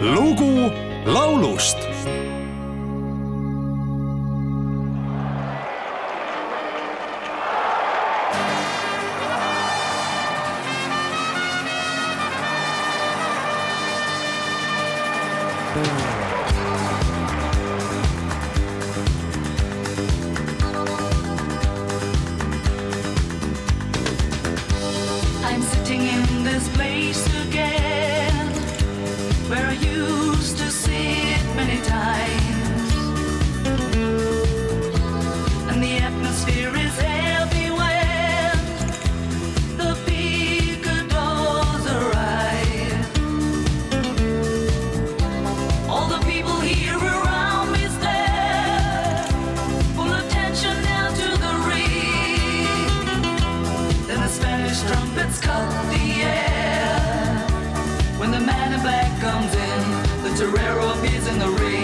lugu laulust to rare old beats in the rain.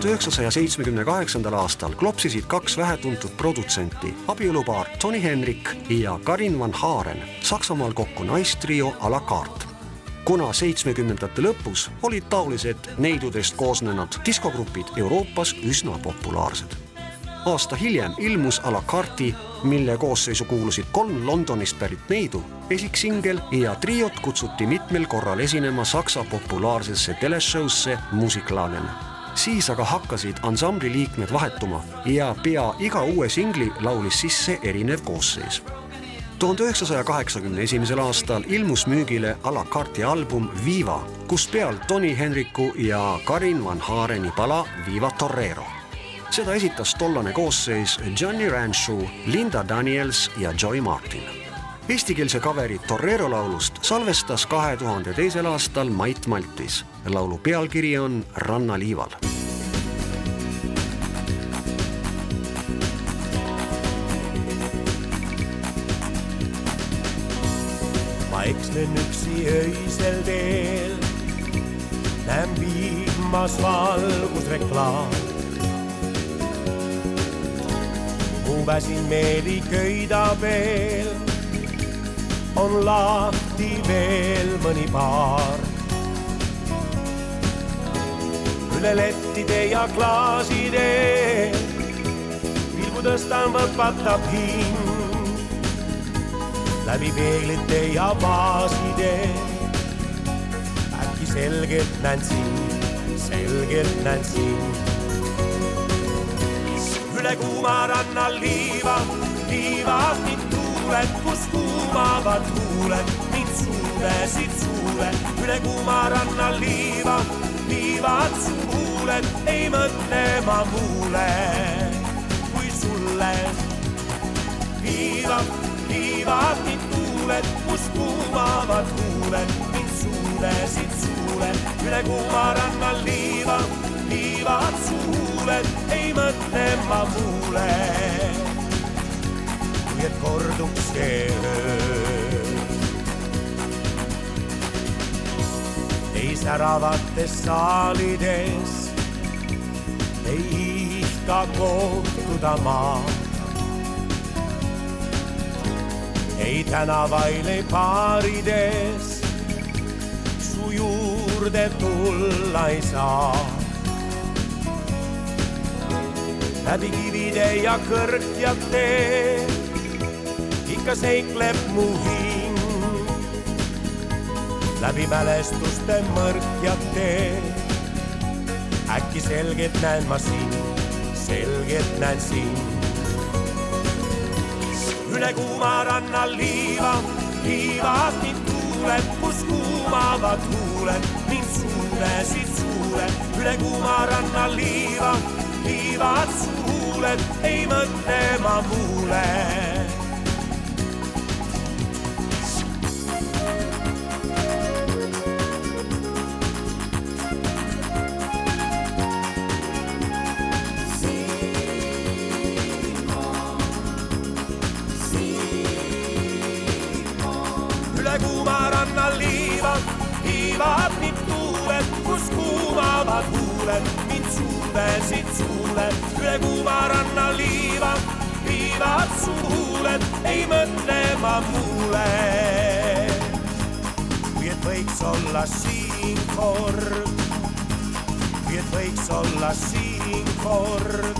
Tuhande üheksasaja seitsmekümne kaheksandal aastal klopsisid kaks vähetuntud produtsenti, abielupaar Tony Henrik ja Karin van Haaren Saksamaal kokku naistrio a la carte. kuna seitsmekümnendate lõpus olid taolised neidudest koosnenud diskogrupid Euroopas üsna populaarsed. aasta hiljem ilmus a la carte'i, mille koosseisu kuulusid kolm Londonist pärit neidu, esiksingel ja triot kutsuti mitmel korral esinema Saksa populaarsesse teleshow'sse Musiklanen siis aga hakkasid ansambli liikmed vahetuma ja pea iga uue singli laulis sisse erinev koosseis. tuhande üheksasaja kaheksakümne esimesel aastal ilmus müügile a la carte'i album Viva, kus peal Tony Henriku ja Karin van Haareni pala Viva Torero. seda esitas tollane koosseis Johnny Ranchu, Linda Daniels ja Joy Martin eestikeelse kaveri Torero laulust salvestas kahe tuhande teisel aastal Mait Maltis. laulu pealkiri on Rannaliival ma ekslen üksi öisel teel, näen vihmas valgusreklaam. mu väsin meeli köidab veel, on lahti veel mõni baar. üle lettide ja klaaside, pilgu tõstan, võpatab hing läbi peeglite ja baaside. äkki selgelt näen sind, selgelt näen sind. üle kuuma ranna liiva, liivad mind tuuled, kus kuumavad huuled mind suudesid suule. üle kuuma ranna liiva, liivad su huuled, ei mõtle ma muule kui sulle. viivad viivad mind tuuled, kus kuumavad huuled mind suulesid suule. üle kuuma ranna liiva, viivad suuled, ei mõtle ma muule. Kui et korduks see öö. ei säravates saalides ei ihka kohtuda maa ei tänavail, ei baarides su juurde tulla ei saa. läbi kivide ja kõrgjate ikka seikleb mu hing. läbi mälestuste mõrkjate äkki selgelt näen ma sind, selgelt näen sind üle kuuma ranna liiva, liivad mind tuuled, kus kuumavad huuled mind suulesid suule. üle kuuma ranna liiva, liivad su huuled. ei mõtle ma muule kuuma ranna liivad, viivad mind tuuled, kus kuumavad huuled, mind suudesid suuled. üle kuuma ranna liivad, viivad su huuled, ei mõtle ma muule. kui et võiks olla siin kord, kui et võiks olla siin kord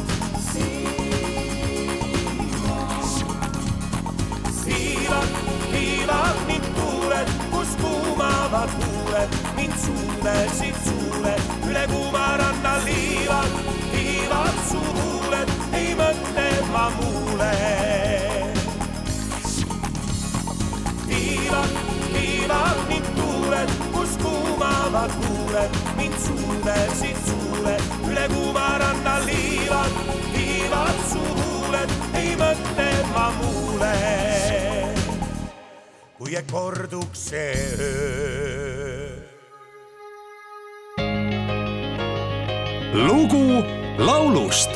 mind suulesid suuled, üle kuuma ranna liivad, viivad su huuled, ei mõtle ma muule. viivad, viivad mind tuuled, kus kuumavad huuled, mind suulesid suuled, üle kuuma ranna liivad, viivad su huuled, ei mõtle ma muule kui et korduks see öö. Lugu laulust